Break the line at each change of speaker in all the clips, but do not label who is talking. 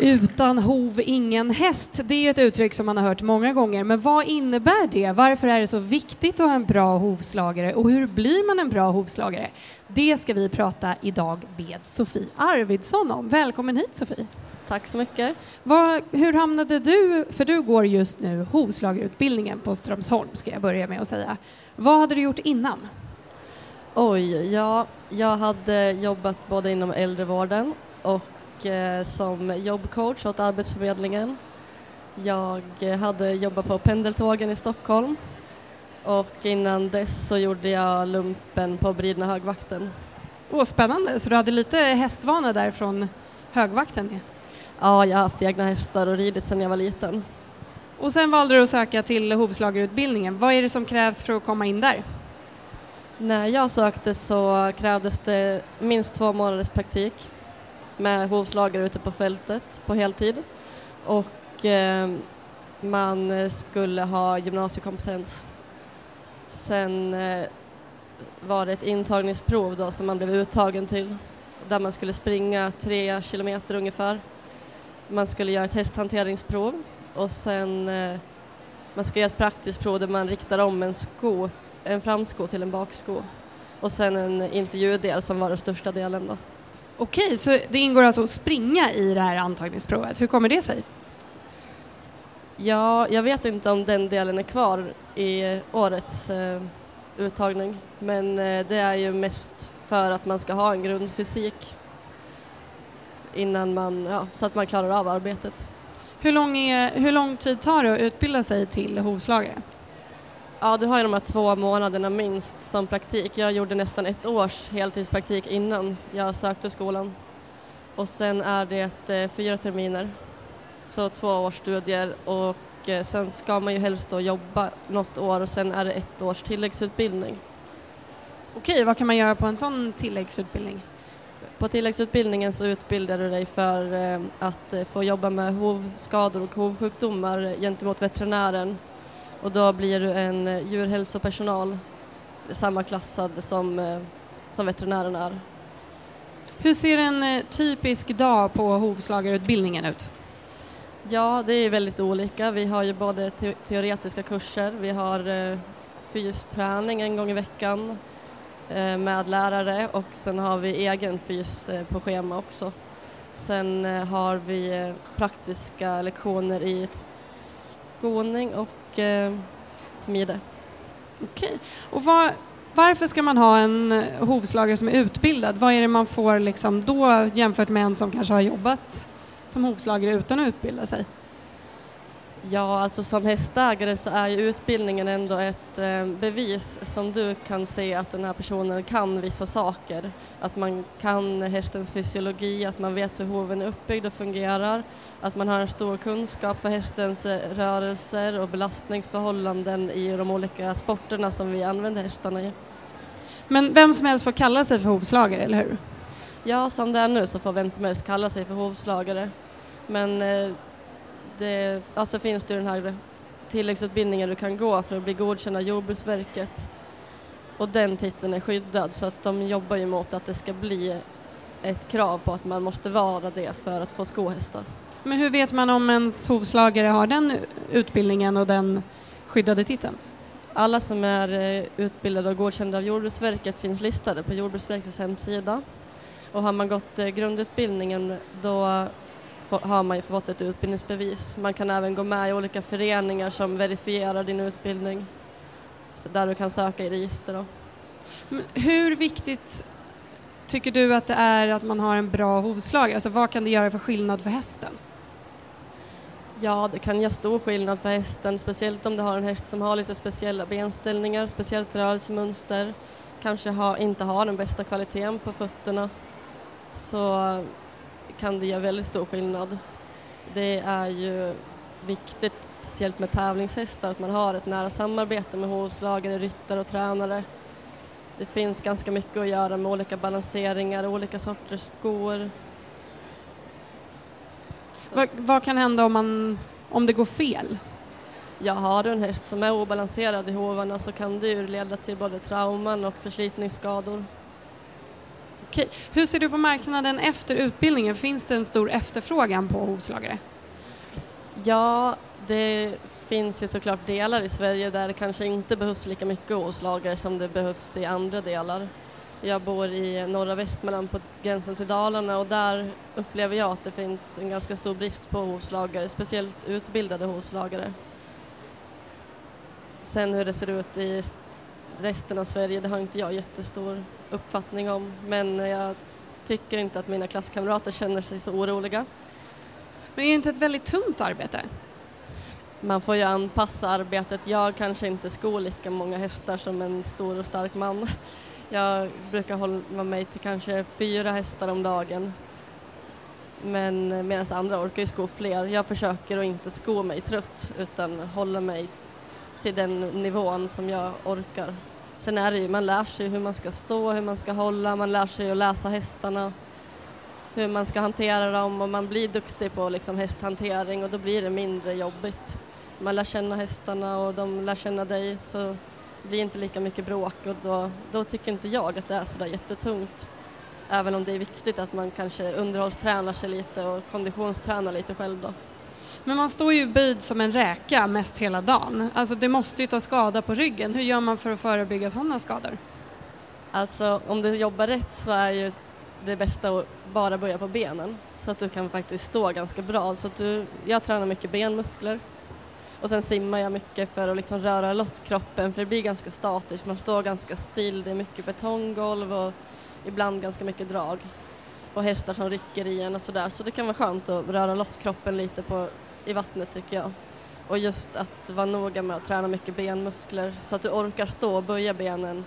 Utan hov ingen häst. Det är ju ett uttryck som man har hört många gånger. Men vad innebär det? Varför är det så viktigt att ha en bra hovslagare och hur blir man en bra hovslagare? Det ska vi prata idag med Sofie Arvidsson om. Välkommen hit Sofie.
Tack så mycket.
Vad, hur hamnade du, för du går just nu hovslagarutbildningen på Strömsholm ska jag börja med att säga. Vad hade du gjort innan?
Oj, ja, jag hade jobbat både inom äldrevården och Eh, som jobbcoach åt Arbetsförmedlingen. Jag hade jobbat på pendeltågen i Stockholm och innan dess så gjorde jag lumpen på Bridna högvakten.
Åh, spännande, så du hade lite hästvana där från högvakten?
Ja, jag har haft egna hästar och ridit sedan jag var liten.
Och sen valde du att söka till hovslagarutbildningen. Vad är det som krävs för att komma in där?
När jag sökte så krävdes det minst två månaders praktik med hovslagare ute på fältet på heltid och eh, man skulle ha gymnasiekompetens. Sen eh, var det ett intagningsprov då som man blev uttagen till där man skulle springa tre kilometer ungefär. Man skulle göra ett hästhanteringsprov och sen eh, man ska göra ett praktiskt prov där man riktar om en sko, en framsko till en baksko och sen en intervjudel som var den största delen då.
Okej, så det ingår alltså att springa i det här antagningsprovet. Hur kommer det sig?
Ja, jag vet inte om den delen är kvar i årets eh, uttagning, men eh, det är ju mest för att man ska ha en grundfysik innan man, ja, så att man klarar av arbetet.
Hur lång, är, hur lång tid tar det att utbilda sig till hovslagare?
Ja, du har ju de här två månaderna minst som praktik. Jag gjorde nästan ett års heltidspraktik innan jag sökte skolan. Och sen är det eh, fyra terminer, så två års studier och eh, sen ska man ju helst då jobba något år och sen är det ett års tilläggsutbildning.
Okej, vad kan man göra på en sån tilläggsutbildning?
På tilläggsutbildningen så utbildar du dig för eh, att eh, få jobba med hovskador och hovsjukdomar gentemot veterinären och då blir du en eh, djurhälsopersonal samma klassad som, som veterinären är.
Hur ser en typisk dag på hovslagarutbildningen ut?
Ja, det är väldigt olika. Vi har ju både te teoretiska kurser, vi har fysträning en gång i veckan Eh, med lärare och sen har vi egen fys eh, på schema också. Sen eh, har vi praktiska lektioner i skoning och smide.
Okej. Och var, varför ska man ha en hovslagare som är utbildad? Vad är det man får liksom då jämfört med en som kanske har jobbat som hovslagare utan att utbilda sig?
Ja, alltså som hästägare så är ju utbildningen ändå ett eh, bevis som du kan se att den här personen kan vissa saker. Att man kan hästens fysiologi, att man vet hur hoven är uppbyggd och fungerar, att man har en stor kunskap för hästens eh, rörelser och belastningsförhållanden i de olika sporterna som vi använder hästarna i.
Men vem som helst får kalla sig för hovslagare, eller hur?
Ja, som det är nu så får vem som helst kalla sig för hovslagare. Men eh, det alltså finns det den här tilläggsutbildningen du kan gå för att bli godkänd av Jordbruksverket och den titeln är skyddad så att de jobbar ju mot att det ska bli ett krav på att man måste vara det för att få skohästar.
Men hur vet man om ens hovslagare har den utbildningen och den skyddade titeln?
Alla som är eh, utbildade och godkända av Jordbruksverket finns listade på Jordbruksverkets hemsida. Och har man gått eh, grundutbildningen då har man ju fått ett utbildningsbevis. Man kan även gå med i olika föreningar som verifierar din utbildning. Så där du kan söka i register. Då.
Hur viktigt tycker du att det är att man har en bra hovslagare? Alltså vad kan det göra för skillnad för hästen?
Ja, det kan göra stor skillnad för hästen, speciellt om du har en häst som har lite speciella benställningar, speciellt rörelsemönster, kanske ha, inte har den bästa kvaliteten på fötterna. Så kan det göra väldigt stor skillnad. Det är ju viktigt, speciellt med tävlingshästar, att man har ett nära samarbete med hovslagare, ryttare och tränare. Det finns ganska mycket att göra med olika balanseringar, olika sorters skor.
Vad, vad, kan hända om, man, om det går fel?
Ja, har du en häst som är obalanserad i hovarna så kan det ju leda till både trauman och förslitningsskador.
Okej. Hur ser du på marknaden efter utbildningen? Finns det en stor efterfrågan på hovslagare?
Ja, det finns ju såklart delar i Sverige där det kanske inte behövs lika mycket hovslagare som det behövs i andra delar. Jag bor i norra Västmanland på gränsen till Dalarna och där upplever jag att det finns en ganska stor brist på hovslagare, speciellt utbildade hovslagare. Sen hur det ser ut i resten av Sverige, det har inte jag jättestor uppfattning om, men jag tycker inte att mina klasskamrater känner sig så oroliga.
Men är det inte ett väldigt tungt arbete?
Man får ju anpassa arbetet. Jag kanske inte skor lika många hästar som en stor och stark man. Jag brukar hålla mig till kanske fyra hästar om dagen. Men medan andra orkar ju sko fler. Jag försöker att inte sko mig trött utan hålla mig till den nivån som jag orkar. Sen är det ju, man lär sig hur man ska stå, hur man ska hålla, man lär sig att läsa hästarna, hur man ska hantera dem och man blir duktig på liksom hästhantering och då blir det mindre jobbigt. Man lär känna hästarna och de lär känna dig så det blir inte lika mycket bråk och då, då tycker inte jag att det är sådär jättetungt. Även om det är viktigt att man kanske underhållstränar sig lite och konditionstränar lite själv då.
Men man står ju böjd som en räka mest hela dagen. Alltså det måste ju ta skada på ryggen. Hur gör man för att förebygga sådana skador?
Alltså om du jobbar rätt så är ju det bästa att bara börja på benen så att du kan faktiskt stå ganska bra. Så att du, jag tränar mycket benmuskler och sen simmar jag mycket för att liksom röra loss kroppen för det blir ganska statiskt, man står ganska still, det är mycket betonggolv och ibland ganska mycket drag och hästar som rycker i en och sådär så det kan vara skönt att röra loss kroppen lite på, i vattnet tycker jag. Och just att vara noga med att träna mycket benmuskler så att du orkar stå och böja benen,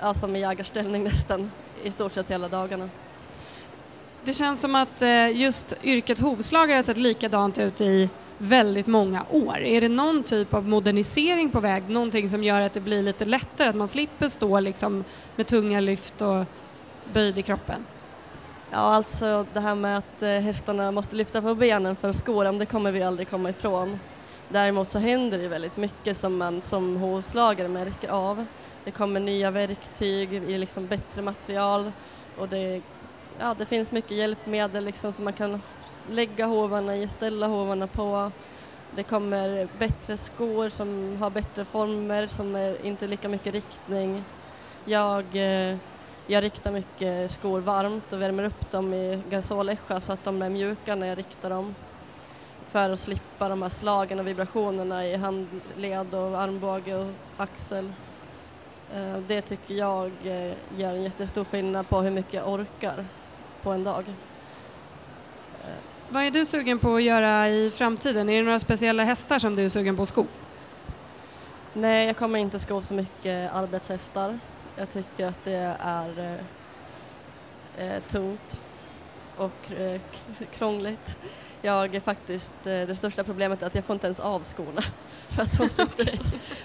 ja som i jägarställning nästan, i stort sett hela dagarna.
Det känns som att eh, just yrket hovslagare har sett likadant ut i väldigt många år. Är det någon typ av modernisering på väg, någonting som gör att det blir lite lättare, att man slipper stå liksom med tunga lyft och böjd i kroppen?
Ja, alltså det här med att eh, hästarna måste lyfta på benen för att skåra, det kommer vi aldrig komma ifrån. Däremot så händer det väldigt mycket som man som hovslagare märker av. Det kommer nya verktyg i liksom bättre material och det, ja, det finns mycket hjälpmedel liksom som man kan lägga hovarna i, ställa hovarna på. Det kommer bättre skor som har bättre former, som är inte lika mycket riktning. Jag, eh, jag riktar mycket skor varmt och värmer upp dem i gasolescha så att de är mjuka när jag riktar dem för att slippa de här slagen och vibrationerna i handled och armbåge och axel. Eh, det tycker jag eh, gör en jättestor skillnad på hur mycket jag orkar på en dag.
Vad är du sugen på att göra i framtiden? Är det några speciella hästar som du är sugen på att sko?
Nej, jag kommer inte sko så mycket arbetshästar. Jag tycker att det är eh, tungt och eh, krångligt. Jag är faktiskt, eh, det största problemet är att jag får inte ens av skorna för att de sitter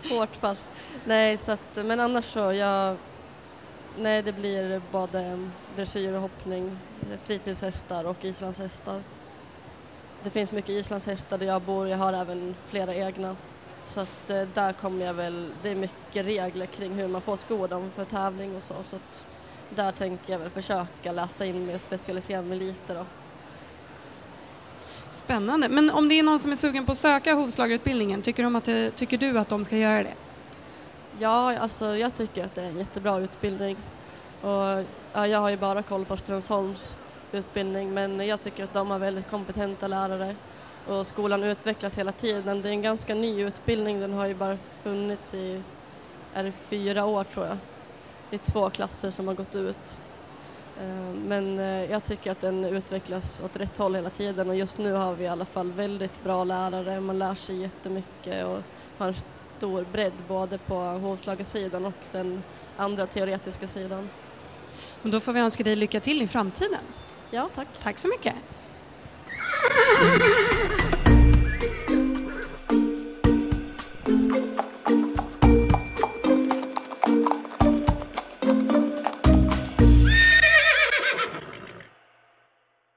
hårt fast. Nej, så att, men annars så, jag, nej det blir både dressyr och hoppning, fritidshästar och islandshästar. Det finns mycket islandshästar där jag bor, jag har även flera egna. Så att eh, där kommer jag väl, det är mycket regler kring hur man får skor dem för tävling och så. Så att där tänker jag väl försöka läsa in mig och specialisera mig lite då.
Spännande. Men om det är någon som är sugen på att söka hovslagarutbildningen, tycker, de att det, tycker du att de ska göra det?
Ja, alltså jag tycker att det är en jättebra utbildning. Och, ja, jag har ju bara koll på Strömsholms utbildning men jag tycker att de har väldigt kompetenta lärare och skolan utvecklas hela tiden. Det är en ganska ny utbildning, den har ju bara funnits i är fyra år tror jag. Det är två klasser som har gått ut. Eh, men eh, jag tycker att den utvecklas åt rätt håll hela tiden och just nu har vi i alla fall väldigt bra lärare, man lär sig jättemycket och har en stor bredd både på hovslagarsidan och den andra teoretiska sidan.
Men då får vi önska dig lycka till i framtiden.
Ja, tack.
Tack så mycket.